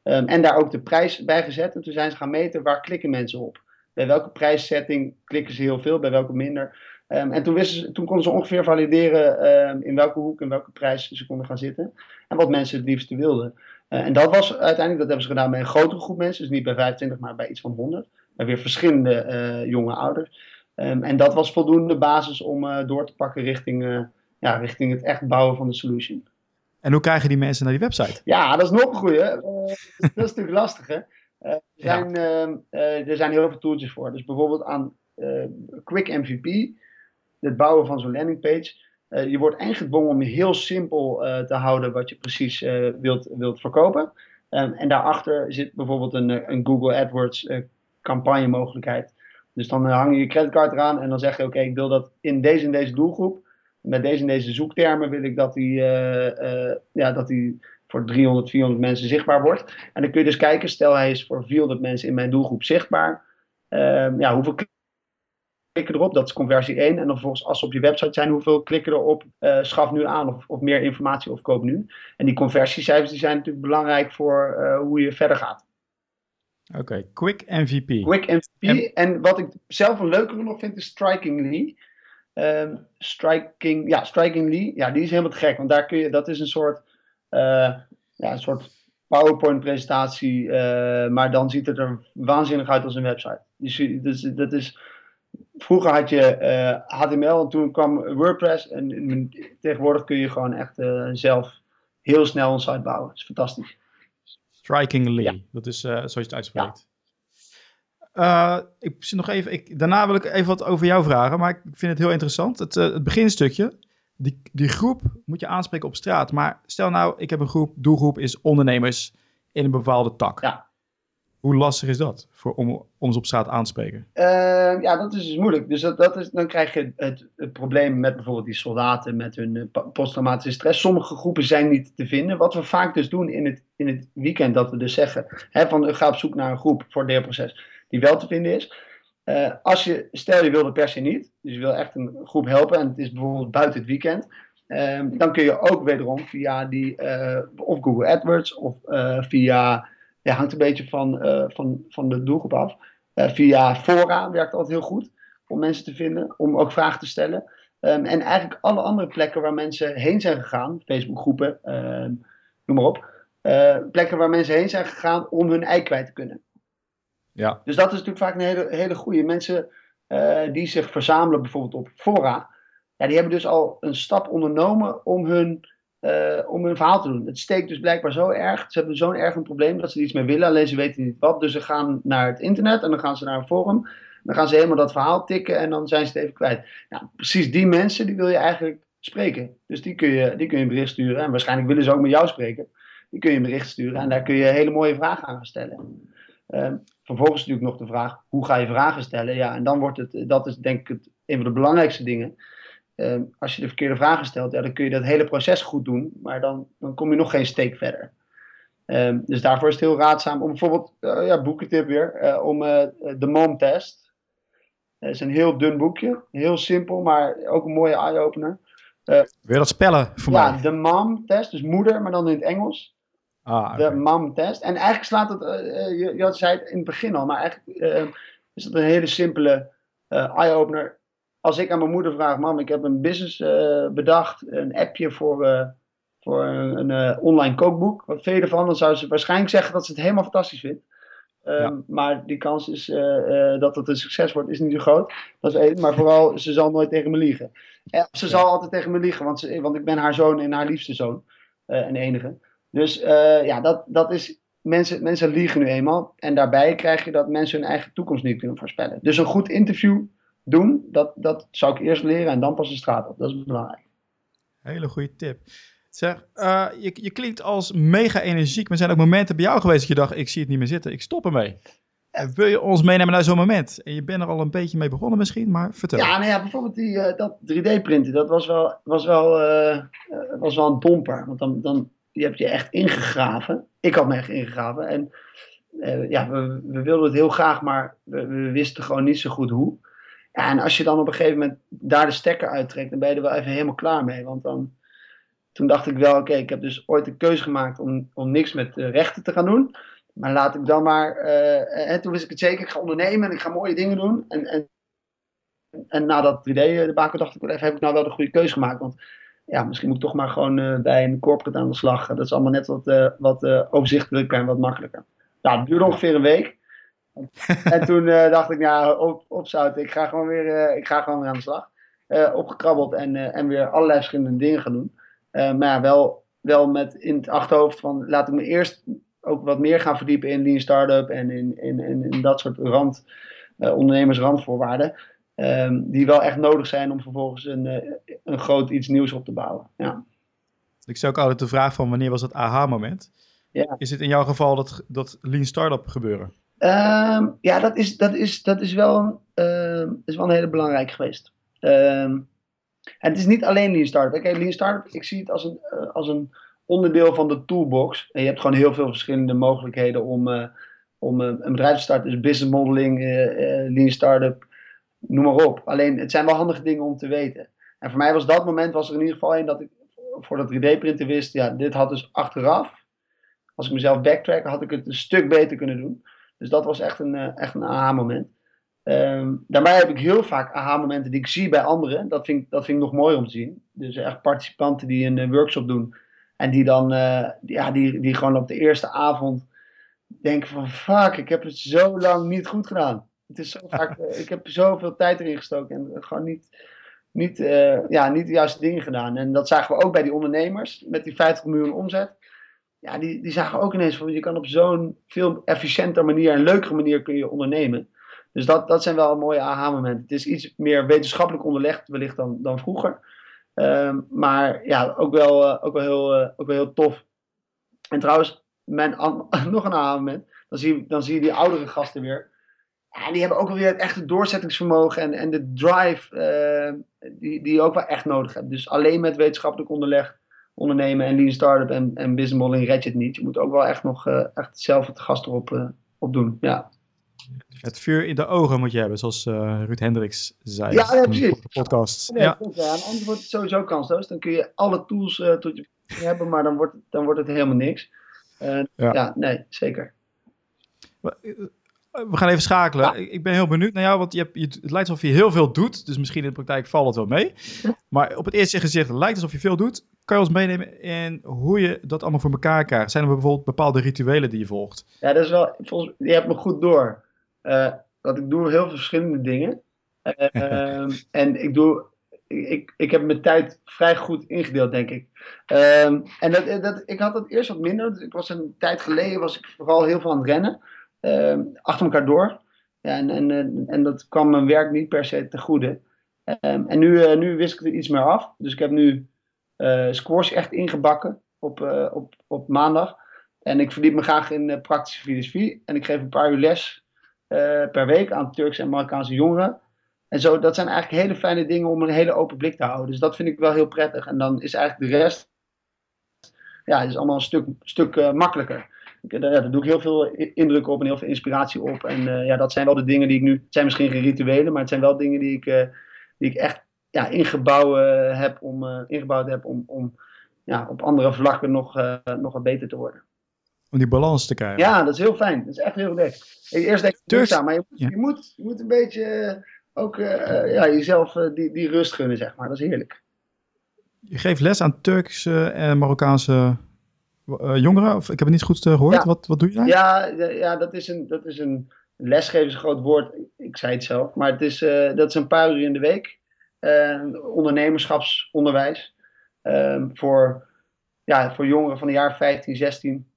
A: Um, en daar ook de prijs bij gezet. En toen zijn ze gaan meten waar klikken mensen op. Bij welke prijssetting klikken ze heel veel, bij welke minder. Um, en toen, wisten toen konden ze ongeveer valideren um, in welke hoek en welke prijs ze konden gaan zitten. En wat mensen het liefste wilden. Uh, en dat was uiteindelijk, dat hebben ze gedaan bij een grotere groep mensen. Dus niet bij 25, maar bij iets van 100. Bij weer verschillende uh, jonge ouders. Um, en dat was voldoende basis om uh, door te pakken richting, ja, richting het echt bouwen van de solution.
B: En hoe krijgen die mensen naar die website?
A: Ja, dat is nog een goeie. dat is natuurlijk lastig hè. Er, zijn, ja. er zijn heel veel tooltjes voor. Dus bijvoorbeeld aan Quick MVP het bouwen van zo'n landingpage. Je wordt eigenlijk gedwongen om heel simpel te houden wat je precies wilt, wilt verkopen. Um, en daarachter zit bijvoorbeeld een, een Google AdWords campagne mogelijkheid. Dus dan hang je je creditcard eraan en dan zeg je oké, okay, ik wil dat in deze en deze doelgroep, met deze en deze zoektermen wil ik dat die, ja, dat die voor 300, 400 mensen zichtbaar wordt. En dan kun je dus kijken, stel hij is voor 400 mensen in mijn doelgroep zichtbaar. Um, ja, hoeveel klikken erop, dat is conversie 1. En dan vervolgens als ze op je website zijn, hoeveel klikken erop, uh, schaf nu aan of, of, meer informatie of koop nu. En die conversiecijfers die zijn natuurlijk belangrijk voor uh, hoe je verder gaat.
B: Oké, okay. Quick MVP.
A: Quick MVP. En... en... wat ik zelf een leukere nog vind is Strikingly. Um, striking, ja, Strikingly, ja, die is helemaal te gek. Want daar kun je, dat is een soort, ja, een soort PowerPoint presentatie. maar dan ziet het er waanzinnig uit als een website. Dus, dus dat is vroeger had je uh, eh, HTML en toen kwam WordPress. En, en, tegenwoordig kun je gewoon echt uh, zelf heel snel een site bouwen. Dat is fantastisch.
B: Strikingly, ja. dat is uh, zoals je het uitspreekt. Ja. ik zit nog even, ik, daarna wil ik even wat over jou vragen, maar ik vind het heel interessant. Het, het beginstukje, die, die groep moet je aanspreken op straat. Maar stel nou, ik heb een groep, doelgroep is ondernemers in een bepaalde tak.
A: Ja.
B: Hoe lastig is dat voor, om, om ze op straat aan te spreken?
A: Uh, ja, dat is dus moeilijk. Dus dat, dat is, dan krijg je het, het probleem met bijvoorbeeld die soldaten met hun uh, posttraumatische stress. Sommige groepen zijn niet te vinden. Wat we vaak dus doen in het, in het weekend, dat we dus zeggen: hè, van ga op zoek naar een groep voor het leerproces die wel te vinden is. Uh, als je, stel je wil het per se niet, dus je wil echt een groep helpen en het is bijvoorbeeld buiten het weekend. Um, dan kun je ook wederom via die, of Google AdWords of via ja, hangt een beetje van, van, van de doelgroep af. Via fora werkt altijd heel goed om mensen te vinden, om ook vragen te stellen. Um, en eigenlijk alle andere plekken waar mensen heen zijn gegaan, Facebookgroepen, uh, noem maar op. Plekken waar mensen heen zijn gegaan om hun ei kwijt te kunnen.
B: Ja.
A: Dus dat is natuurlijk vaak een hele, hele goede. Mensen die zich verzamelen bijvoorbeeld op fora, ja, die hebben dus al een stap ondernomen om hun uh, om hun verhaal te doen. Het steekt dus blijkbaar zo erg. Ze hebben zo'n erg een probleem dat ze iets mee willen, alleen ze weten niet wat. Dus ze gaan naar het internet en dan gaan ze naar een forum. Dan gaan ze helemaal dat verhaal tikken en dan zijn ze het even kwijt. Nou, precies die mensen die wil je eigenlijk spreken. Dus die kun, je, die kun je een bericht sturen. En waarschijnlijk willen ze ook met jou spreken. Die kun je een bericht sturen en daar kun je hele mooie vragen aan stellen. Uh, vervolgens natuurlijk nog de vraag, hoe ga je vragen stellen? Ja, en dan wordt het, dat is denk ik het, een van de belangrijkste dingen uh, als je de verkeerde vragen stelt, ja, dan kun je dat hele proces goed doen, maar dan, dan kom je nog geen steek verder. Uh, dus daarvoor is het heel raadzaam om bijvoorbeeld, uh, ja, boekentip weer, eh, om de MOM-test. Het is een heel dun boekje, heel simpel, maar ook een mooie eye-opener.
B: Wil je dat spellen voor
A: ja,
B: mij?
A: Ja, de MOM-test, dus moeder, maar dan in het Engels.
B: Ah,
A: de MOM-test. En eigenlijk slaat het, je, je had zei het in het begin al, maar eigenlijk is het een hele simpele eye-opener als ik aan mijn moeder vraag, mam, ik heb een business uh, bedacht, een appje voor, uh, voor een, een uh, online kookboek. Wat je ervan? Dan zou ze waarschijnlijk zeggen dat ze het helemaal fantastisch vindt. Um, ja. Maar die kans is, dat het een succes wordt, is niet zo groot. Dat is één. Maar vooral, ze zal nooit tegen me liegen. En ze ja. zal altijd tegen me liegen, want, ze, want ik ben haar zoon en haar liefste zoon. en enige. Dus ja, dat, dat is mensen, mensen liegen nu eenmaal. En daarbij krijg je dat mensen hun eigen toekomst niet kunnen voorspellen. Dus een goed interview doen, dat, dat zou ik eerst leren en dan pas de straat op. Dat is belangrijk.
B: Hele goede tip. Zeg, uh, je, je klinkt als mega energiek, maar er zijn ook momenten bij jou geweest dat je dacht, ik zie het niet meer zitten, ik stop ermee. En wil je ons meenemen naar zo'n moment? En je bent er al een beetje mee begonnen misschien, maar vertel.
A: Ja, nou ja, bijvoorbeeld die, uh, dat 3D-printen, dat was wel, was wel, uh, was wel een domper. Want dan, dan je hebt je echt ingegraven. Ik had me echt ingegraven. En ja, we, we wilden het heel graag, maar we, wisten gewoon niet zo goed hoe. En als je dan op een gegeven moment daar de stekker uittrekt, dan ben je er wel even helemaal klaar mee. Want dan, toen dacht ik wel, oké, ik heb dus ooit de keuze gemaakt om, om niks met rechten te gaan doen. Maar laat ik dan maar, en toen wist ik het zeker, ik ga ondernemen en ik ga mooie dingen doen. En, en, en na dat 3D-debakel dacht ik wel even, heb ik nou wel de goede keuze gemaakt? Want ja, misschien moet ik toch maar gewoon uh, bij een corporate aan de slag. Dat is allemaal net wat, wat overzichtelijker en wat makkelijker. Nou, het duurde ongeveer een week. en toen dacht ik, nou, op, opzouten, ik ga gewoon weer, ik ga gewoon weer aan de slag. Opgekrabbeld en, en weer allerlei verschillende dingen gaan doen. maar ja, wel, wel met in het achterhoofd van, laat ik me eerst ook wat meer gaan verdiepen in lean startup en in, in, in, in dat soort rand, ondernemersrandvoorwaarden. Um, die wel echt nodig zijn om vervolgens een, een groot iets nieuws op te bouwen. Ja.
B: Ik stel ook altijd de vraag van wanneer was het aha-moment?
A: Ja.
B: Is het in jouw geval dat, dat lean startup gebeuren?
A: Um, ja, dat is, dat is, dat is, wel, uh, is wel een hele belangrijk geweest. Um, en het is niet alleen Lean Startup. Kijk, Lean Startup, ik zie het als een, uh, als een onderdeel van de toolbox. En je hebt gewoon heel veel verschillende mogelijkheden om, uh, om een bedrijf te starten. Dus business modeling, Lean Startup, noem maar op. Alleen, het zijn wel handige dingen om te weten. En voor mij was dat moment, was er in ieder geval een dat ik voor dat 3D-printen wist, ja, dit had dus achteraf, als ik mezelf backtrack, had ik het een stuk beter kunnen doen. Dus dat was echt een, uh, echt een aha-moment. Um, heb ik heel vaak aha-momenten die ik zie bij anderen. Dat vind, dat vind ik nog mooi om te zien. Dus echt participanten die een uh, workshop doen. En die dan, die, ja, die, die gewoon op de eerste avond denken van... Fuck, ik heb het zo lang niet goed gedaan. Het is zo vaak, ik heb zoveel tijd erin gestoken en gewoon niet, niet, ja, niet de juiste dingen gedaan. En dat zagen we ook bij die ondernemers met die 50 miljoen omzet ja, die, die zagen ook ineens van je kan op zo'n veel efficiënter manier en leukere manier kun je ondernemen. Dus dat, dat zijn wel mooie aha-momenten. Het is iets meer wetenschappelijk onderlegd wellicht dan, dan vroeger. Um, maar ja, ook wel, ook, wel heel, ook wel heel tof. En trouwens, mijn, nog een aha-moment. dan zie, dan zie je die oudere gasten weer. Ja, die hebben ook wel weer het echte doorzettingsvermogen en, en de drive uh, die, die je ook wel echt nodig hebt. Dus alleen met wetenschappelijk onderleg ondernemen en lean startup en, en business modeling red je het niet. Je moet ook wel echt nog uh, echt zelf het gas erop uh, op doen. Ja.
B: Het vuur in de ogen moet je hebben, zoals Ruud Hendricks zei
A: ja, ja, precies.
B: in de podcast.
A: Nee,
B: ja.
A: En anders wordt het sowieso kansloos. Dan kun je alle tools tot je hebben, maar dan wordt, dan wordt het helemaal niks. Ja. ja. nee, zeker.
B: We gaan even schakelen. Ja. Ik ben heel benieuwd naar jou, want je hebt, je, het lijkt alsof je heel veel doet. Dus misschien in de praktijk valt het wel mee. Maar op het eerste gezicht lijkt het alsof je veel doet. Kan je ons meenemen in hoe je dat allemaal voor elkaar krijgt? Zijn er bijvoorbeeld bepaalde rituelen die je volgt?
A: Ja, dat is wel, volgens, je hebt me goed door. Uh, dat ik doe heel veel verschillende dingen. Uh, en ik doe, ik, ik heb mijn tijd vrij goed ingedeeld, denk ik. Um, en dat, dat, ik had dat eerst wat minder. Ik was een tijd geleden was ik vooral heel veel aan het rennen. Uh, achter elkaar door. Ja, en, en, en dat kwam mijn werk niet per se te goede. Um, en nu, uh, nu wist ik er iets meer af. Dus ik heb nu uh, echt ingebakken op, op, op maandag. En ik verdiep me graag in praktische filosofie. En ik geef een paar uur les per week aan Turkse en Marokkaanse jongeren. En zo, dat zijn eigenlijk hele fijne dingen om een hele open blik te houden. Dus dat vind ik wel heel prettig. En dan is eigenlijk de rest, ja, is allemaal een stuk, stuk makkelijker. Uh, daar doe ik heel veel indruk op en heel veel inspiratie op. En uh, ja, dat zijn wel de dingen die ik nu, het zijn misschien geen rituelen, maar het zijn wel dingen die ik, die ik echt ja, ingebouwd heb om, ingebouwd heb om, om ja, op andere vlakken nog, nog wat beter te worden.
B: Om die balans te krijgen.
A: Ja, dat is heel fijn. Dat is echt heel leuk. Eerst denk ik, Turks, maar je, ja. je, moet, je moet een beetje ook ja, jezelf die, die rust gunnen, zeg maar. Dat is heerlijk.
B: Je geeft les aan Turkse en Marokkaanse jongeren? Of, ik heb het niet goed gehoord. Ja. Wat, wat doe je daar?
A: Ja, ja dat, is een, dat is een... Lesgeven is een groot woord. Ik zei het zelf. Maar het is, dat is een paar uur in de week. ondernemerschapsonderwijs. voor, ja, voor jongeren van de jaar 15, 16.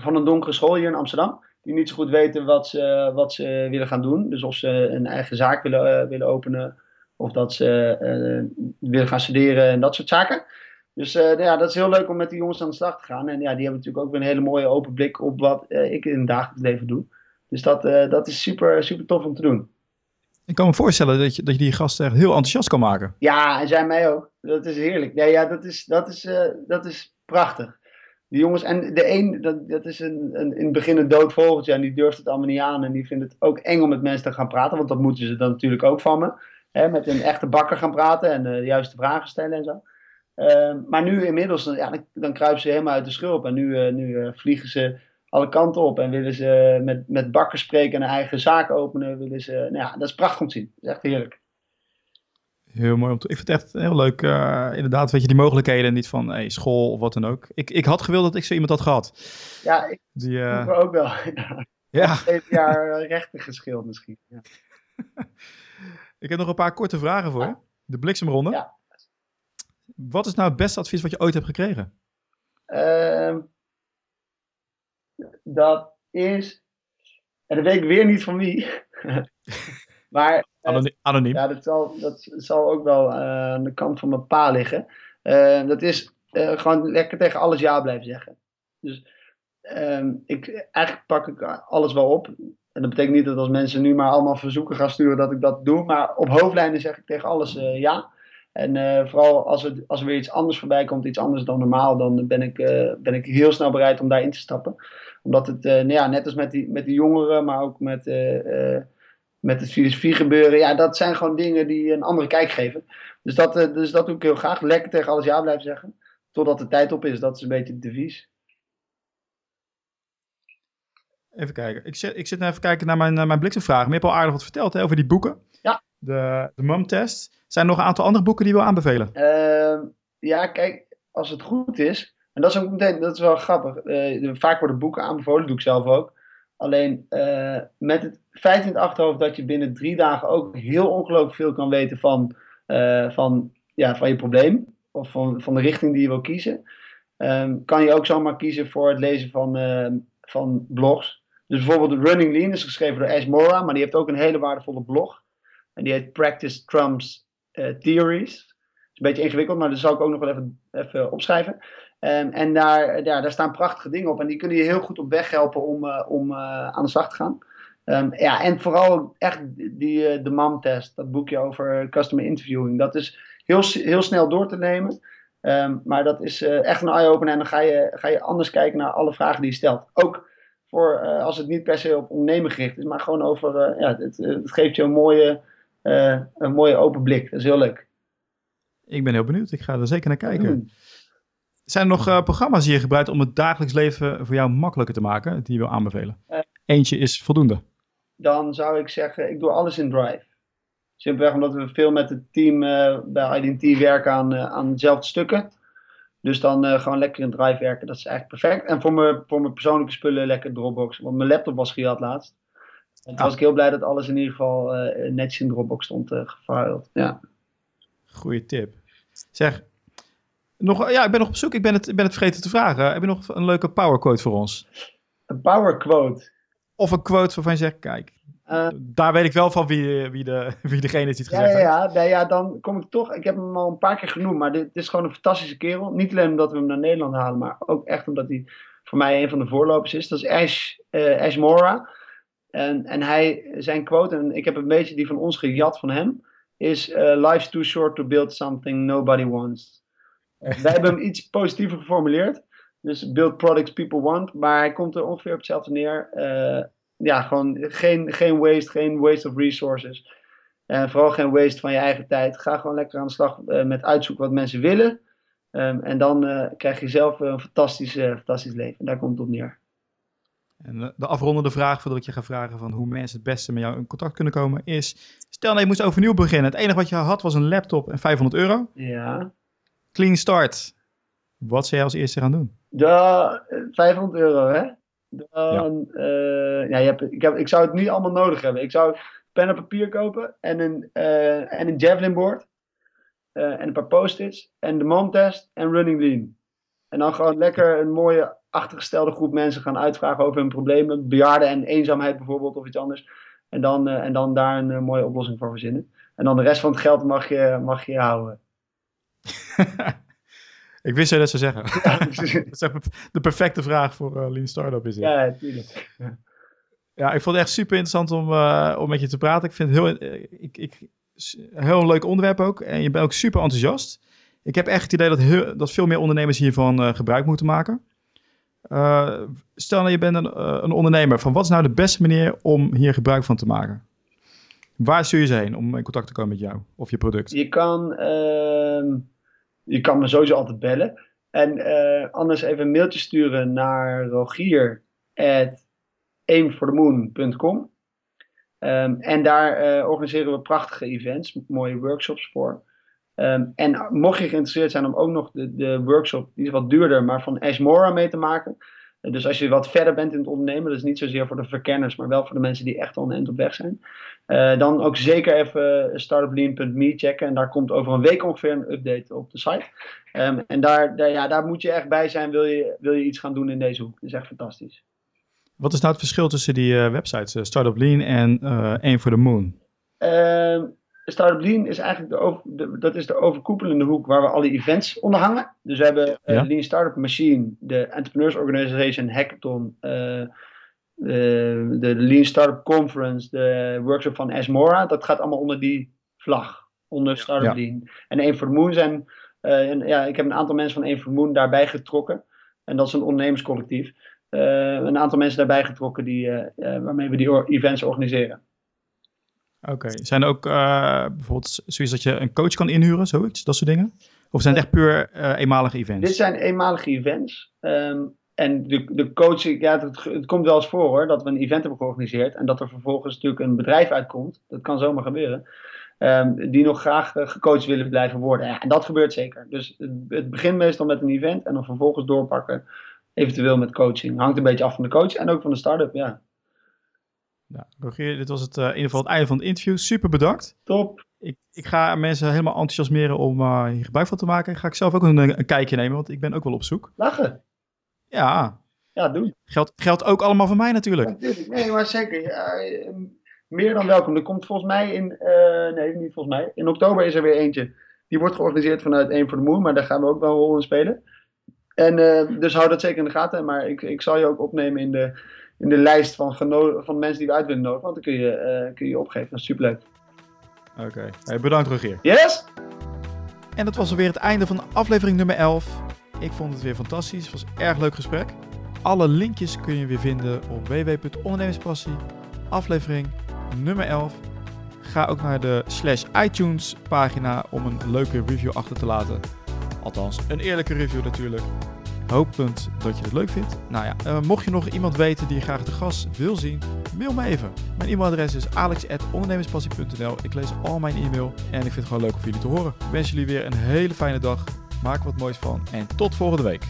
A: Van een donkere school hier in Amsterdam die niet zo goed weten wat ze, wat ze willen gaan doen. Dus of ze een eigen zaak willen, uh, willen openen, of dat ze uh, willen gaan studeren en dat soort zaken. Dus uh, ja, dat is heel leuk om met die jongens aan de slag te gaan. En ja, die hebben natuurlijk ook weer een hele mooie open blik op wat ik in het dagelijks leven doe. Dus dat, dat is super, super tof om te doen.
B: Ik kan me voorstellen dat je, dat je die gasten echt heel enthousiast kan maken.
A: Ja, en zij mij ook. Dat is heerlijk. Nee, ja, dat is, dat is, dat is prachtig. Die jongens, en de een, dat, dat is een, een, in het begin een dood vogeltje en die durft het allemaal niet aan. En die vindt het ook eng om met mensen te gaan praten, want dat moeten ze dan natuurlijk ook van me. Hè, met een echte bakker gaan praten en de juiste vragen stellen en zo. Uh, maar nu inmiddels, ja, dan, dan kruipen ze helemaal uit de schulp. En nu, uh, nu vliegen ze alle kanten op en willen ze met, met bakkers spreken en een eigen zaak openen. Willen ze, nou ja, dat is prachtig om te zien. Dat is echt heerlijk.
B: Heel mooi om te... Ik vind het echt heel leuk. Uh, inderdaad, weet je, die mogelijkheden. Niet van hey, school of wat dan ook. Ik, ik had gewild dat ik zo iemand had gehad.
A: Ja, ik die, ook wel. ja. Zeven jaar rechten geschild misschien. Ja.
B: ik heb nog een paar korte vragen voor. De bliksemronde. Ja. Wat is nou het beste advies wat je ooit hebt gekregen?
A: Uh, dat is... En dat weet ik weer niet van wie. maar
B: Anoniem.
A: Ja, dat zal, dat zal ook wel uh, aan de kant van mijn pa liggen. Uh, dat is uh, gewoon lekker tegen alles ja blijven zeggen. Dus ehm, ik, eigenlijk pak ik alles wel op. En dat betekent niet dat als mensen nu maar allemaal verzoeken gaan sturen dat ik dat doe. Maar op hoofdlijnen zeg ik tegen alles ja. En vooral als er, als er weer iets anders voorbij komt, iets anders dan normaal, dan ben ik, ben ik heel snel bereid om daarin te stappen. Omdat het, nou ja, net als met die, met die jongeren, maar ook met met het filosofie gebeuren. Ja, dat zijn gewoon dingen die een andere kijk geven. Dus dat, dus dat doe ik heel graag. Lekker tegen alles ja blijven zeggen. Totdat de tijd op is. Dat is een beetje het devies.
B: Even kijken. Ik zit, ik zit even kijken naar mijn, mijn hebt al aardig wat verteld hè, over die boeken. De, de mum-test. Zijn er nog een aantal andere boeken die wil aanbevelen?
A: Uh, ja, kijk. Als het goed is. En dat is ook meteen, dat is wel grappig. Uh, vaak worden boeken aanbevolen. doe ik zelf ook. Alleen uh, met het feit in het achterhoofd dat je binnen drie dagen ook heel ongelooflijk veel kan weten van, uh, van, ja, van je probleem. Of van, van de richting die je wil kiezen. Um, kan je ook zomaar kiezen voor het lezen van, uh, van blogs. Dus bijvoorbeeld Running Lean is geschreven door Ash Mora, maar die heeft ook een hele waardevolle blog. En die heet Practice Trump's Theories. Het is een beetje ingewikkeld, maar dat zal ik ook nog wel even, even opschrijven. Um, en daar, ja, daar staan prachtige dingen op. En die kunnen je heel goed op weg helpen om, uh, om uh, aan de slag te gaan. Um, ja, en vooral echt die, uh, de MAM-test, dat boekje over customer interviewing. Dat is heel, heel snel door te nemen. Um, maar dat is echt een eye-opener. En dan ga je, ga je anders kijken naar alle vragen die je stelt. Ook voor als het niet per se op ondernemen gericht is, maar gewoon over. ja, het, het, geeft je een mooie, een mooie open blik. Dat is heel leuk.
B: Ik ben heel benieuwd. Ik ga er zeker naar kijken. Mm. Zijn er nog uh, programma's die je gebruikt om het dagelijks leven voor jou makkelijker te maken, die je wil aanbevelen? Uh, Eentje is voldoende.
A: Dan zou ik zeggen, ik doe alles in Drive. Simpelweg omdat we veel met het team bij IDT werken aan, aan dezelfde stukken. Dus dan gewoon lekker in Drive werken, dat is eigenlijk perfect. En voor mijn, voor mijn persoonlijke spullen lekker Dropbox, want mijn laptop was gehad laatst. En toen ah. was ik heel blij dat alles in ieder geval netjes in Dropbox stond gefiled. Ja.
B: Goeie tip. Zeg, nog, ja, ik ben nog op zoek. Ik ben het, ik ben het vergeten te vragen. Heb je nog een leuke power quote voor ons?
A: Een power quote?
B: Of een quote waarvan je zegt, kijk, uh, daar weet ik wel van wie, wie, de, wie degene is die het gezegd
A: ja,
B: ja,
A: heeft. Ja, ja, dan kom ik toch, ik heb hem al een paar keer genoemd, maar dit, is gewoon een fantastische kerel. Niet alleen omdat we hem naar Nederland halen, maar ook echt omdat hij voor mij een van de voorlopers is. Dat is Ash, uh, Ash Mora. En, en hij, zijn quote, en ik heb een beetje die van ons gejat van hem, is uh, Life's too short to build something nobody wants. Wij hebben hem iets positiever geformuleerd. Dus build products people want. Maar hij komt er ongeveer op hetzelfde neer. Uh, ja, gewoon geen, geen waste, geen waste of resources. En vooral geen waste van je eigen tijd. Ga gewoon lekker aan de slag uh, met uitzoeken wat mensen willen. Um, en dan krijg je zelf een fantastisch, fantastisch leven. Daar komt het op neer.
B: En de afrondende vraag, voordat ik je ga vragen van hoe mensen het beste met jou in contact kunnen komen, is: stel nou je moest overnieuw beginnen. Het enige wat je had was een laptop en 500 euro.
A: Ja.
B: Clean start. Wat zou je als eerste gaan doen?
A: De 500 euro, hè? Dan, ja. Uh, ja, je hebt, ik, heb, ik zou het niet allemaal nodig hebben. Ik zou pen en papier kopen en een, uh, en een javelin board. Uh, en een paar post-its. En de mom test en running lean. En dan gewoon lekker een mooie achtergestelde groep mensen gaan uitvragen over hun problemen. Bejaarden en eenzaamheid bijvoorbeeld of iets anders. En dan, en dan daar een mooie oplossing voor verzinnen. En dan de rest van het geld mag je, mag je houden.
B: ik wist je dat ze zeggen. Ja, de perfecte vraag voor uh, Lean Startup is
A: het. Ja, natuurlijk.
B: Ja, ik vond het echt super interessant om, uh, om met je te praten. Ik vind het heel, uh, ik, ik, heel leuk onderwerp ook. En je bent ook super enthousiast. Ik heb echt het idee dat, heel, dat veel meer ondernemers hiervan gebruik moeten maken. Stel nou, je bent een, een ondernemer. Van wat is nou de beste manier om hier gebruik van te maken? Waar stuur je ze heen om in contact te komen met jou of je product?
A: Je kan ehm, je kan me sowieso altijd bellen. En uh, anders even een mailtje sturen naar rogier.aimforthemoon.com um, En daar organiseren we prachtige events, mooie workshops voor. Um, en mocht je geïnteresseerd zijn om ook nog de, de workshop, die is wat duurder, maar van Ashmora mee te maken. Dus als je wat verder bent in het ondernemen, dat is niet zozeer voor de verkenners, maar wel voor de mensen die echt al een eind op weg zijn. Uh, dan ook zeker even startuplean.me checken. En daar komt over een week ongeveer een update op de site. Um, en daar, daar, ja, daar moet je echt bij zijn, wil je, wil je iets gaan doen in deze hoek. Dat is echt fantastisch.
B: Wat is nou het verschil tussen die uh, websites, Startup Lean en Aim for the Moon?
A: Startup Lean is eigenlijk de, over, dat is de overkoepelende hoek waar we alle events onder hangen. Dus we hebben ja. Lean Startup Machine, de Entrepreneurs Organization Hackathon, de, de Lean Startup Conference, de workshop van Esmora. Dat gaat allemaal onder die vlag, onder Startup Lean. En Eén voor de Moon zijn, uh, en, ja, ik heb een aantal mensen van Eén voor de Moon daarbij getrokken. En dat is een ondernemerscollectief. Uh, een aantal mensen daarbij getrokken die, uh, waarmee we die events organiseren.
B: Oké, zijn er ook bijvoorbeeld zoiets dat je een coach kan inhuren, zoiets, dat soort dingen? Of zijn het echt puur eenmalige events?
A: Dit zijn eenmalige events. Um, en de, de coaching, ja, het, het, komt wel eens voor hoor, dat we een event hebben georganiseerd en dat er vervolgens natuurlijk een bedrijf uitkomt. Dat kan zomaar gebeuren. Um, die nog graag uh, gecoacht willen blijven worden. Ja, en dat gebeurt zeker. Dus het, het, begint meestal met een event en dan vervolgens doorpakken, eventueel met coaching. Hangt een beetje af van de coach en ook van de start-up, ja.
B: Ja, Rogier, dit was het, uh, in ieder geval het einde van het interview. Super bedankt.
A: Top.
B: Ik, ik ga mensen helemaal enthousiasmeren om uh, hier gebruik van te maken. Ga ik zelf ook een, een kijkje nemen, want ik ben ook wel op zoek.
A: Lachen.
B: Ja.
A: Ja, doen.
B: Geldt, geldt ook allemaal voor mij natuurlijk.
A: natuurlijk. Nee, maar zeker. Ja, ehm, meer dan welkom. Er komt volgens mij in, uh, nee, niet volgens mij. In oktober is er weer eentje. Die wordt georganiseerd vanuit Eén voor de Moon, maar daar gaan we ook wel een rol in spelen. En dus hou dat zeker in de gaten. Maar ik, ik zal je ook opnemen in de, in de lijst van, van mensen die we uit willen nodigen. Want dan kun je, uh, kun je opgeven. Dat is superleuk.
B: Oké, okay. bedankt Rogier.
A: Yes!
B: En dat was alweer het einde van aflevering nummer 11. Ik vond het weer fantastisch. Het was een erg leuk gesprek. Alle linkjes kun je weer vinden op www.ondernemerspassie. Aflevering nummer 11. Ga ook naar de slash iTunes pagina om een leuke review achter te laten. Althans, een eerlijke review natuurlijk. Hopend dat je het leuk vindt. Nou ja, uh, mocht je nog iemand weten die graag de gast wil zien, mail me even. Mijn e-mailadres is alex.ondernemerspassie.nl. Ik lees al mijn e-mail en ik vind het gewoon leuk om jullie te horen. Ik wens jullie weer een hele fijne dag. Maak wat moois van en tot volgende week.